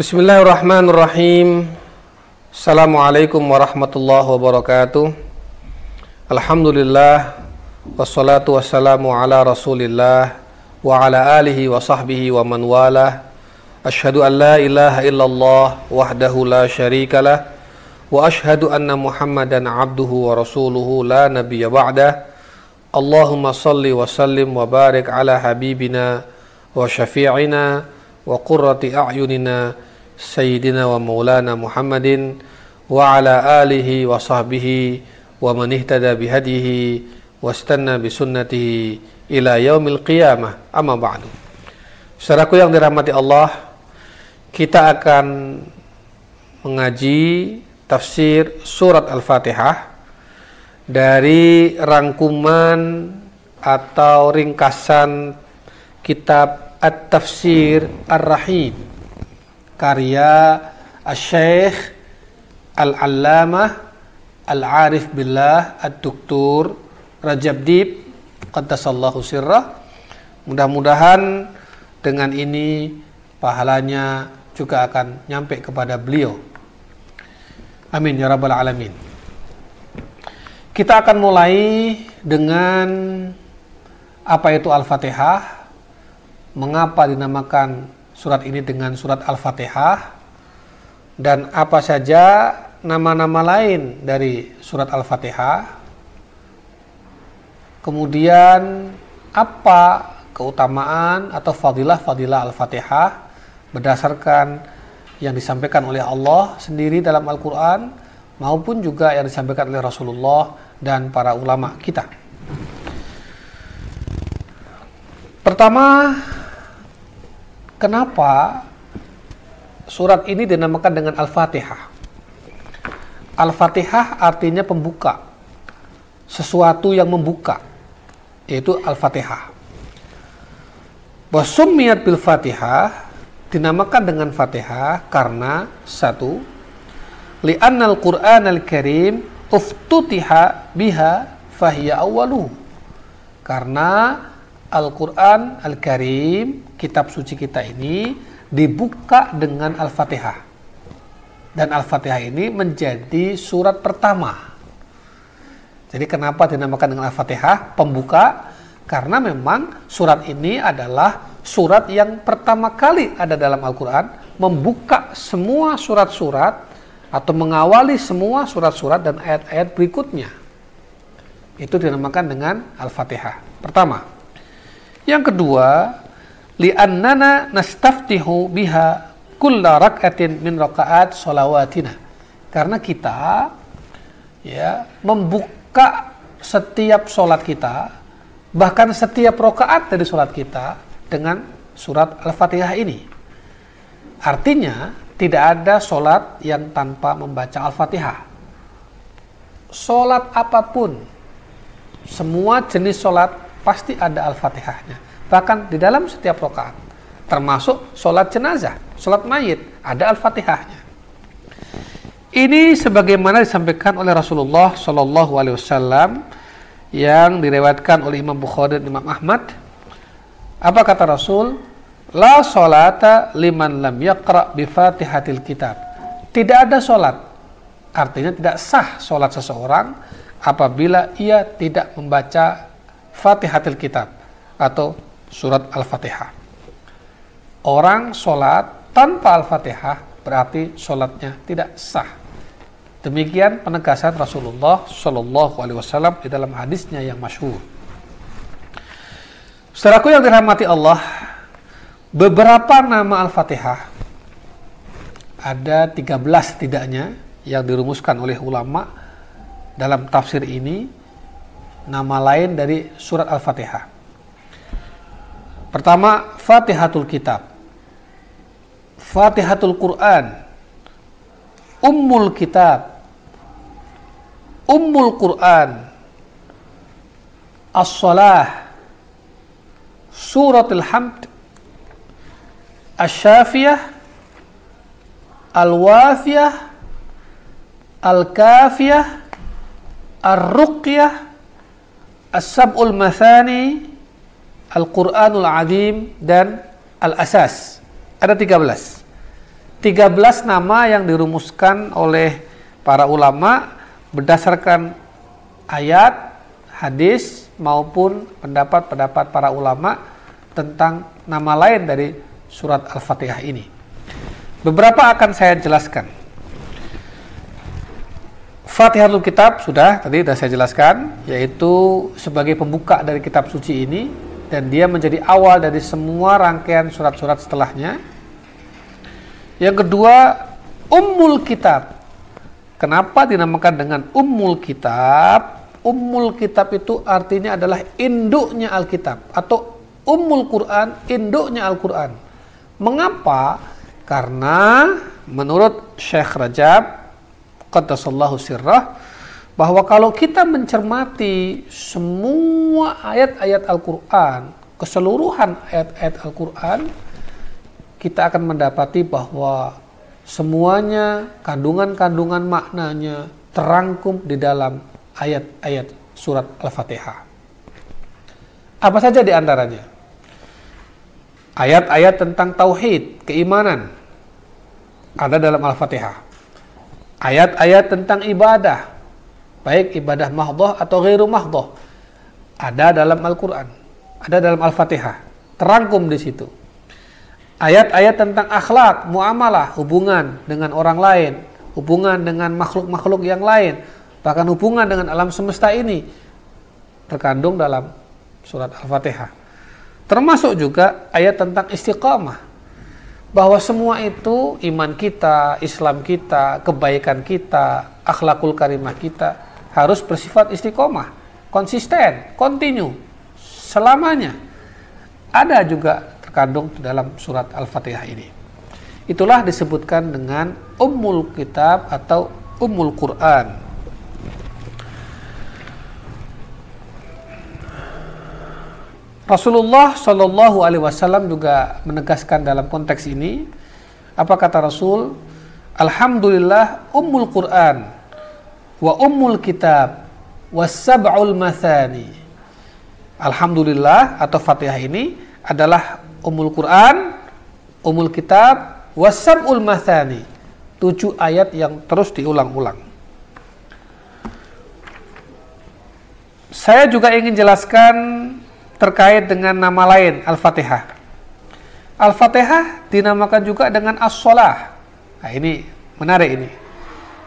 Bismillahirrahmanirrahim. Assalamualaikum warahmatullahi wabarakatuh. Alhamdulillah wassalatu wassalamu ala Rasulillah wa ala alihi wa sahbihi wa man wala. Ashhadu an la ilaha illallah wahdahu la syarikalah wa ashhadu anna Muhammadan abduhu wa rasuluhu la nabiyya ba'dah. Allahumma salli wa sallim wa barik ala habibina wa syafi'ina wa qurrati a'yunina Ala alihi wa sahbihi wa man ihtada bihadihi wa istanna bisunnatihi ila yaumil qiyamah. Amma ba'du. Saudaraku yang dirahmati Allah kita akan mengaji tafsir surat Al-Fatihah dari rangkuman atau ringkasan kitab At-Tafsir Ar-Rahim karya Syekh Al-Allamah Al-Arif Billah Ad-Duktur Rajab Dib Qaddasallahu sirrah. Mudah-mudahan dengan ini pahalanya juga akan nyampe kepada beliau. Amin ya rabbal alamin. Kita akan mulai dengan apa itu Al-Fatihah. Mengapa dinamakan surat ini dengan surat Al-Fatihah dan apa saja nama-nama lain dari surat Al-Fatihah. Kemudian apa keutamaan atau fadilah-fadilah Al-Fatihah berdasarkan yang disampaikan oleh Allah sendiri dalam Al-Quran maupun juga yang disampaikan oleh Rasulullah dan para ulama kita. Pertama, Kenapa surat ini dinamakan dengan Al-Fatihah? Al-Fatihah artinya pembuka. Sesuatu yang membuka. Yaitu Al-Fatihah. Wasumiyat bil Fatihah dinamakan dengan Fatihah karena satu li'anna al-Qur'an al-Karim uftutiha biha fahiya awaluh. Karena Al-Quran Al-Karim, kitab suci kita ini dibuka dengan Al-Fatihah. Dan Al-Fatihah ini menjadi surat pertama. Jadi kenapa dinamakan dengan Al-Fatihah? Pembuka, karena memang surat ini adalah surat yang pertama kali ada dalam Al-Quran, membuka semua surat-surat atau mengawali semua surat-surat dan ayat-ayat berikutnya. Itu dinamakan dengan Al-Fatihah. Pertama, yang kedua, li'annana nastaftihu biha kulla rak'atin min rakaat solawatina. Karena kita ya membuka setiap solat kita, bahkan setiap rakaat dari solat kita dengan surat Al-Fatihah ini. Artinya, tidak ada solat yang tanpa membaca Al-Fatihah. Solat apa pun, semua jenis solat pasti ada Al-Fatihahnya. Bahkan di dalam setiap rakaat, termasuk sholat jenazah, sholat mayit, ada Al-Fatihahnya. Ini sebagaimana disampaikan oleh Rasulullah Shallallahu Alaihi Wasallam yang direwatkan oleh Imam Bukhari dan Imam Ahmad. Apa kata Rasul? La solata liman lam yakra bi fatihatil kitab. Tidak ada solat. Artinya tidak sah solat seseorang apabila ia tidak membaca Fatihatil Kitab atau surat Al-Fatihah. Orang sholat tanpa Al-Fatihah berarti sholatnya tidak sah. Demikian penegasan Rasulullah Shallallahu Alaihi Wasallam di dalam hadisnya yang masyhur. Saudaraku yang dirahmati Allah, beberapa nama Al-Fatihah ada 13 setidaknya yang dirumuskan oleh ulama dalam tafsir ini nama lain dari surat Al-Fatihah. Pertama, Fatihatul Kitab. Fatihatul Quran. Ummul Kitab. Ummul Quran. As-Salah. Suratul Hamd. Asy-Syafiyah. Al-Wafiyah. Al-Kafiyah. Ar-Ruqyah As-Sab'ul Mathani, Al-Quranul Azim, dan Al-Asas. Ada 13. 13 nama yang dirumuskan oleh para ulama berdasarkan ayat, hadis maupun pendapat-pendapat para ulama tentang nama lain dari surat Al-Fatihah ini. Beberapa akan saya jelaskan. Fatihatul Kitab sudah tadi sudah saya jelaskan yaitu sebagai pembuka dari kitab suci ini dan dia menjadi awal dari semua rangkaian surat-surat setelahnya. Yang kedua, Ummul Kitab. Kenapa dinamakan dengan Ummul Kitab? Ummul Kitab itu artinya adalah induknya Alkitab atau Ummul Quran, induknya Al-Quran. Mengapa? Karena menurut Syekh Rajab, Qaddasallahu sirrah, bahwa kalau kita mencermati semua ayat-ayat Al-Quran, keseluruhan ayat-ayat Al-Quran, kita akan mendapati bahwa semuanya kandungan-kandungan maknanya terangkum di dalam ayat-ayat surat Al-Fatihah. Apa saja di antaranya? Ayat-ayat tentang tauhid, keimanan ada dalam Al-Fatihah. Ayat-ayat tentang ibadah, baik ibadah mahdoh atau ghairu mahdoh, ada dalam Al-Quran, ada dalam Al-Fatihah, terangkum di situ. Ayat-ayat tentang akhlak, muamalah, hubungan dengan orang lain, hubungan dengan makhluk-makhluk yang lain, bahkan hubungan dengan alam semesta ini terkandung dalam surat Al-Fatihah. Termasuk juga ayat tentang istiqamah. Bahwa semua itu iman kita, Islam kita, kebaikan kita, akhlakul karimah kita harus bersifat istiqomah, konsisten, kontinu, selamanya. Ada juga terkandung dalam surat Al-Fatihah ini. Itulah disebutkan dengan Ummul Kitab atau Ummul Quran Rasulullah Shallallahu Alaihi Wasallam juga menegaskan dalam konteks ini apa kata Rasul? Alhamdulillah Ummul Quran wa Ummul Kitab sab'ul mathani. Alhamdulillah atau Fatihah ini adalah Ummul Quran Ummul Kitab sab'ul mathani. Tujuh ayat yang terus diulang-ulang. Saya juga ingin jelaskan terkait dengan nama lain Al-Fatihah. Al-Fatihah dinamakan juga dengan As-Solah. Nah, ini menarik ini.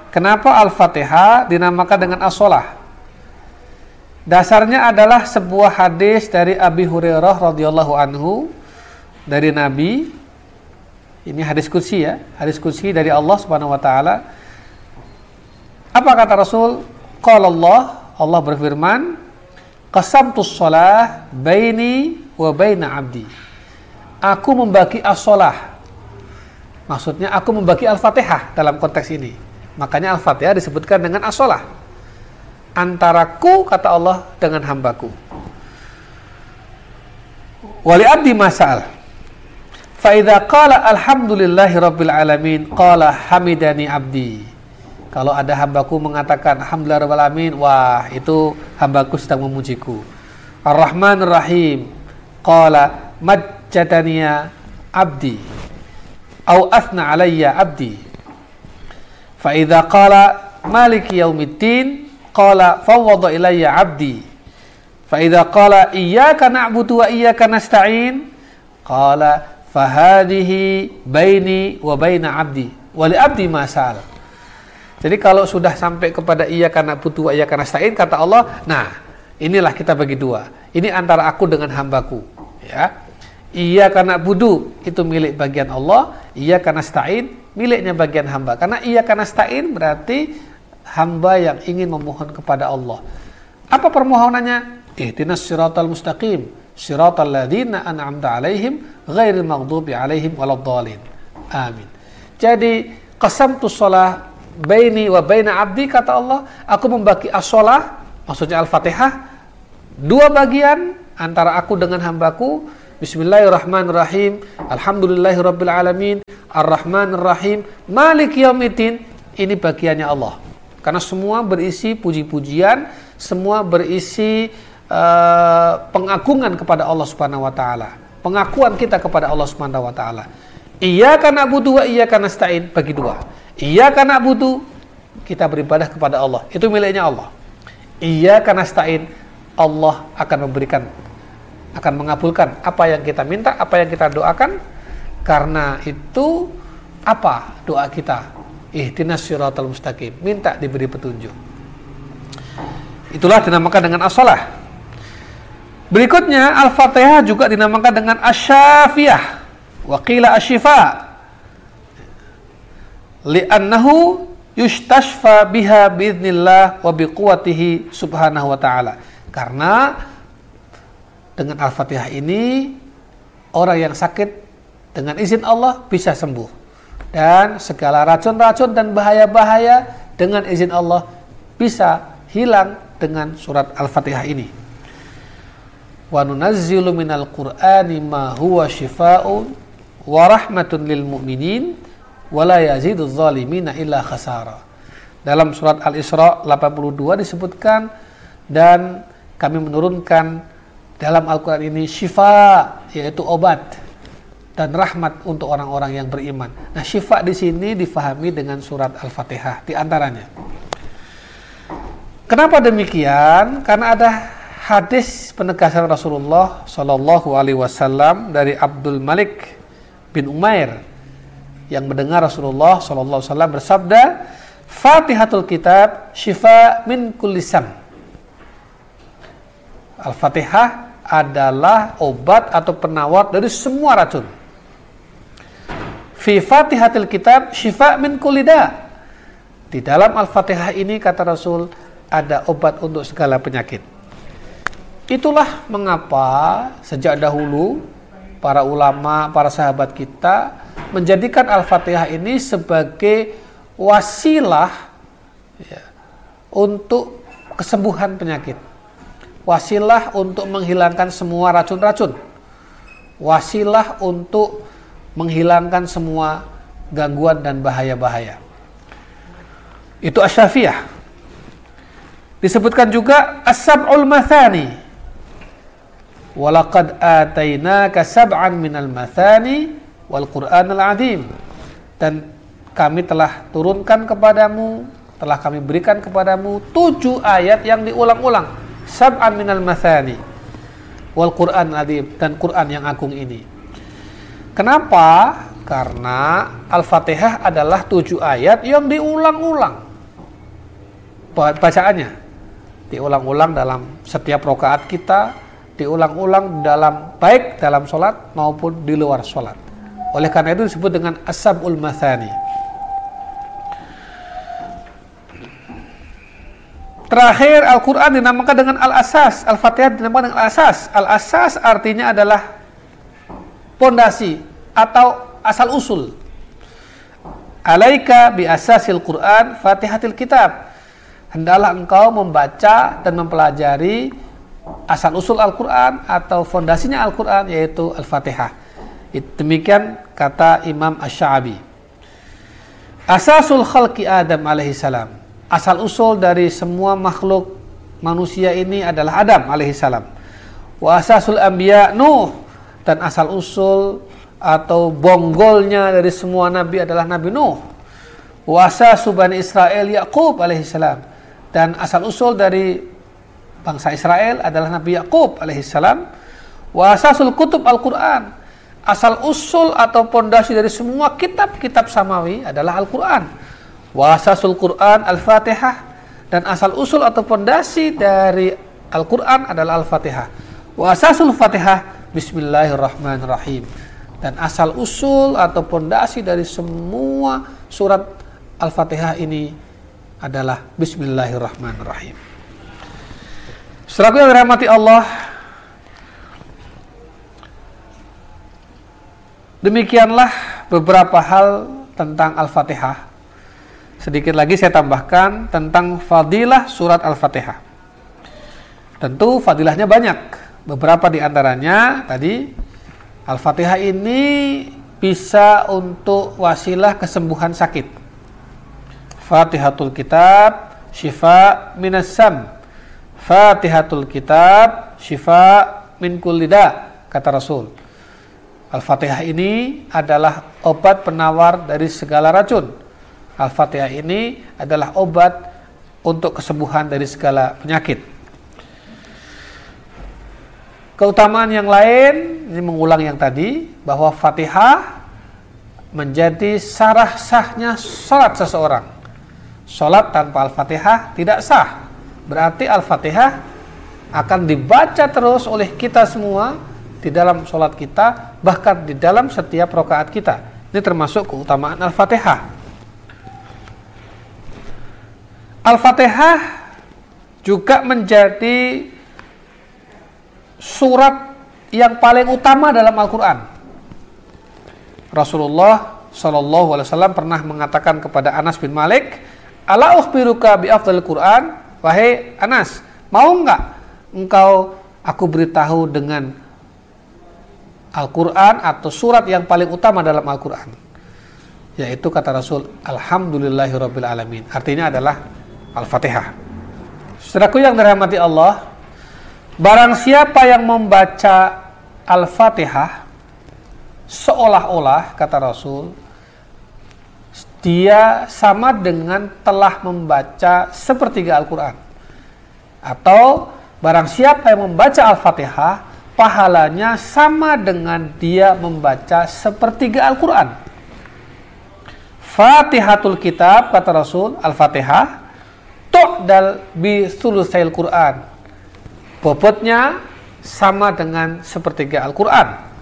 Kenapa Al-Fatihah dinamakan dengan As-Solah? Dasarnya adalah sebuah hadis dari Abi Hurairah radhiyallahu anhu dari Nabi. Ini hadis kursi ya, hadis kursi dari Allah Subhanahu wa taala. Apa kata Rasul? Qala Allah, Allah berfirman, qasamtus shalah baini wa baina abdi. Aku membagi as-shalah. Maksudnya aku membagi Al-Fatihah dalam konteks ini. Makanya Al-Fatihah disebutkan dengan as-shalah. Antaraku kata Allah dengan hambaku. Wali abdi masal. Fa qala alhamdulillahi rabbil alamin qala hamidani abdi. Kalau ada hambaku mengatakan Alhamdulillah Alamin, wah itu hambaku sedang memujiku. Ar-Rahman Ar-Rahim, Qala majjadaniya abdi. Au asna alayya abdi. Fa idza qala maliki yaumiddin, qala fawwada ilayya abdi. Fa idza qala iyyaka na'budu wa iyyaka nasta'in, qala fahadihi baini wa baina abdi. Wali abdi masal. Jadi kalau sudah sampai kepada iya karena butuh iya karena stain kata Allah, nah inilah kita bagi dua. Ini antara aku dengan hambaku. Ya, iya karena budu itu milik bagian Allah, iya karena stain miliknya bagian hamba. Karena iya karena stain berarti hamba yang ingin memohon kepada Allah. Apa permohonannya? Ihdinas siratal mustaqim, siratal ladzina an'amta alaihim ghairil maghdubi alaihim waladdallin. Amin. Jadi qasamtu shalah baini wa baina abdi kata Allah, aku membagi as-shalah, maksudnya Al-Fatihah, dua bagian antara aku dengan hambaku. Bismillahirrahmanirrahim. Alhamdulillahirabbil alamin. Ar-Rahmanirrahim. Malik yaumiddin. Ini bagiannya Allah. Karena semua berisi puji-pujian, semua berisi uh, pengagungan kepada Allah Subhanahu wa taala. Pengakuan kita kepada Allah Subhanahu wa taala. Iya karena wa iya karena bagi dua. Iya karena butuh kita beribadah kepada Allah. Itu miliknya Allah. Iya karena stain Allah akan memberikan akan mengabulkan apa yang kita minta, apa yang kita doakan karena itu apa doa kita? Ihdinas siratal mustaqim. Minta diberi petunjuk. Itulah dinamakan dengan as-salah. Berikutnya Al-Fatihah juga dinamakan dengan asyafiyah. Waqila asyifa. Li'annahu yustashfa biha biidnillah wa biquwatihi subhanahu wa ta'ala. Karena dengan Al-Fatihah ini orang yang sakit dengan izin Allah bisa sembuh. Dan segala racun-racun dan bahaya-bahaya dengan izin Allah bisa hilang dengan surat Al-Fatihah ini. Wa nunazzilu minal Qur'ani ma huwa shifaa'un wa rahmatun lil mu'minin wa la yazidu zalimina illa khasara. Dalam surat Al-Isra 82 disebutkan dan kami menurunkan dalam Al-Quran ini syifa yaitu obat dan rahmat untuk orang-orang yang beriman. Nah, syifa di sini difahami dengan surat Al-Fatihah di antaranya. Kenapa demikian? Karena ada hadis penegasan Rasulullah Shallallahu Alaihi Wasallam dari Abdul Malik bin Umair yang mendengar Rasulullah Wasallam bersabda, Fatihatul Kitab syifa min kulisam. Al-Fatihah adalah obat atau penawar dari semua racun Fi Fatihatil Kitab syifa min kulida. Di dalam Al-Fatihah ini kata Rasul ada obat untuk segala penyakit. Itulah mengapa sejak dahulu para ulama, para sahabat kita menjadikan Al-Fatihah ini sebagai wasilah ya, untuk kesembuhan penyakit. Wasilah untuk menghilangkan semua racun-racun. Wasilah untuk menghilangkan semua gangguan dan bahaya-bahaya. Itu asyafiyah. Disebutkan juga as-sab'ul mathani. Walaqad atainaka sab'an minal mathani wal Qur'anal azim. Dan kami telah turunkan kepadamu, telah kami berikan kepadamu tujuh ayat yang diulang-ulang. Sab'an minal mathani wal Qur'an azim dan Quran yang agung ini. Kenapa? Karena Al-Fatihah adalah tujuh ayat yang diulang-ulang bacaannya. Diulang-ulang dalam setiap rokaat kita, diulang-ulang dalam baik dalam sholat maupun di luar sholat. Oleh karena itu disebut dengan asabul mathani. Terakhir Al-Quran dinamakan dengan Al-Asas, Al-Fatihah dinamakan dengan Al-Asas. Al-Asas artinya adalah pondasi atau asal usul. Alaika bi asasil Quran Fatihatil Kitab. Hendaklah engkau membaca dan mempelajari asal usul Al-Quran atau fondasinya Al-Quran yaitu Al-Fatihah. Demikian kata Imam Ash-Sha'abi. Asasul khalqi Adam alaihi salam. Asal usul dari semua makhluk manusia ini adalah Adam alaihi salam. Wa asasul anbiya Nuh dan asal usul atau bonggolnya dari semua nabi adalah Nabi Nuh. Wasa subani Israel Yakub alaihissalam dan asal usul dari bangsa Israel adalah Nabi Yakub alaihissalam. Wasasul kutub Al-Quran asal usul atau pondasi dari semua kitab-kitab samawi adalah Al-Quran. Wasasul Quran Al-Fatihah dan asal usul atau pondasi dari Al-Quran adalah Al-Fatihah. Wasasul Fatihah Bismillahirrahmanirrahim. Dan asal usul atau pondasi dari semua surat Al-Fatihah ini adalah Bismillahirrahmanirrahim. Selaku yang dirahmati Allah, demikianlah beberapa hal tentang Al-Fatihah. Sedikit lagi saya tambahkan tentang fadilah surat Al-Fatihah. Tentu fadilahnya banyak Beberapa di antaranya tadi Al-Fatihah ini bisa untuk wasilah kesembuhan sakit. Fatihatul Kitab syifa minasam. Fatihatul Kitab syifa min kullida kata Rasul. Al-Fatihah ini adalah obat penawar dari segala racun. Al-Fatihah ini adalah obat untuk kesembuhan dari segala penyakit. Keutamaan yang lain, ini mengulang yang tadi, bahwa Fatihah menjadi sarah sahnya sholat seseorang. Sholat tanpa Al-Fatihah tidak sah. Berarti Al-Fatihah akan dibaca terus oleh kita semua di dalam sholat kita, bahkan di dalam setiap rokaat kita. Ini termasuk keutamaan Al-Fatihah. Al-Fatihah juga menjadi surat yang paling utama dalam Al-Quran. Rasulullah Wasallam pernah mengatakan kepada Anas bin Malik, "Ala ukhbiruka bi Quran?" Wahai Anas, mau nggak engkau aku beritahu dengan Al-Quran atau surat yang paling utama dalam Al-Quran? Yaitu kata Rasul Alhamdulillahirabbil alamin. Artinya adalah Al-Fatihah. Saudaraku yang dirahmati Allah barang siapa yang membaca Al-Fatihah seolah-olah kata Rasul dia sama dengan telah membaca sepertiga Al-Quran atau barang siapa yang membaca Al-Fatihah pahalanya sama dengan dia membaca sepertiga Al-Quran. Fatihatul kitab, kata Rasul, Al-Fatihah, tu'dal bi sulusail Quran. Bobotnya sama dengan sepertiga Al-Quran.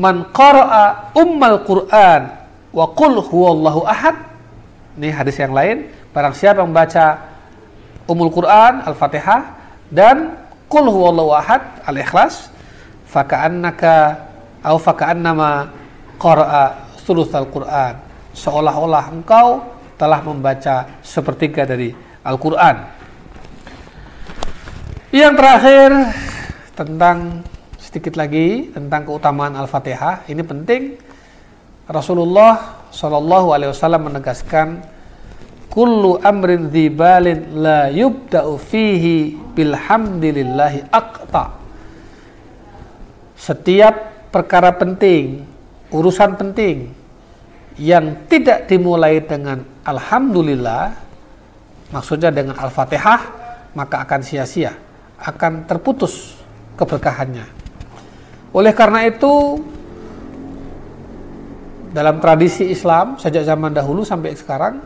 Man qara'a ummal Quran wa qul huwallahu ahad. Ini hadis yang lain. Barang siapa membaca umul Quran, Al-Fatihah, dan Qul huwallahu ahad al-ikhlas faka'annaka au faka'annama qara'a sulusal Qur'an seolah-olah engkau telah membaca sepertiga dari Al-Qur'an. Yang terakhir tentang sedikit lagi tentang keutamaan Al-Fatihah. Ini penting. Rasulullah Shallallahu alaihi wasallam menegaskan kullu amrin dzibalin la yubda'u fihi bilhamdillahi aqta. Setiap perkara penting urusan penting yang tidak dimulai dengan alhamdulillah maksudnya dengan al-fatihah maka akan sia-sia akan terputus keberkahannya. Oleh karena itu dalam tradisi Islam sejak zaman dahulu sampai sekarang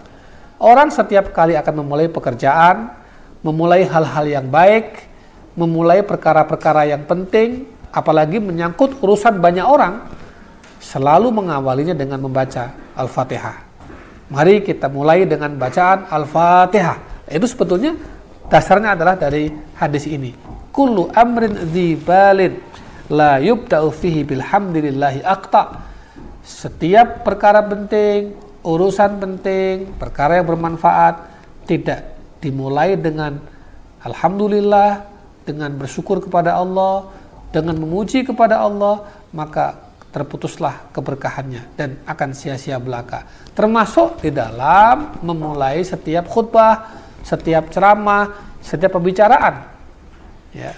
Orang setiap kali akan memulai pekerjaan, memulai hal-hal yang baik, memulai perkara-perkara yang penting, apalagi menyangkut urusan banyak orang, selalu mengawalinya dengan membaca Al-Fatihah. Mari kita mulai dengan bacaan Al-Fatihah. Itu sebetulnya dasarnya adalah dari hadis ini. Kullu amrin dzibalin la yubda'u fihi bilhamdillahi aqta. Setiap perkara penting, urusan penting, perkara yang bermanfaat tidak dimulai dengan alhamdulillah, dengan bersyukur kepada Allah, dengan memuji kepada Allah, maka terputuslah keberkahannya dan akan sia-sia belaka. Termasuk di dalam memulai setiap khutbah, setiap ceramah, setiap pembicaraan. Ya.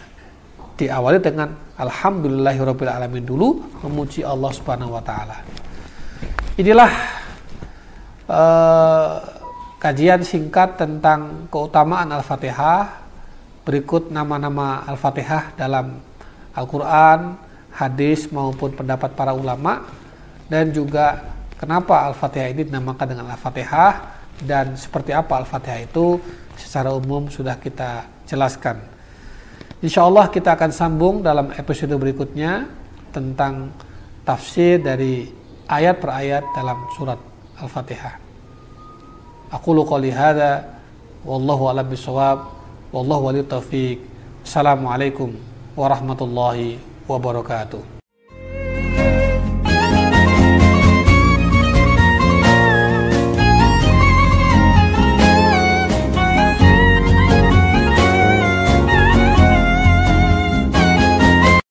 Diawali dengan alhamdulillahirabbil dulu memuji Allah Subhanahu wa taala. Inilah uh, kajian singkat tentang keutamaan Al-Fatihah. Berikut nama-nama Al-Fatihah dalam Al-Quran, hadis maupun pendapat para ulama dan juga kenapa Al-Fatihah ini dinamakan dengan Al-Fatihah dan seperti apa Al-Fatihah itu secara umum sudah kita jelaskan. Insya Allah kita akan sambung dalam episode berikutnya tentang tafsir dari ayat per ayat dalam surat Al-Fatihah. Aku qouli hadza wallahu a'lam bishawab wallahu waliyut taufiq. Assalamualaikum warahmatullahi wabarakatuh.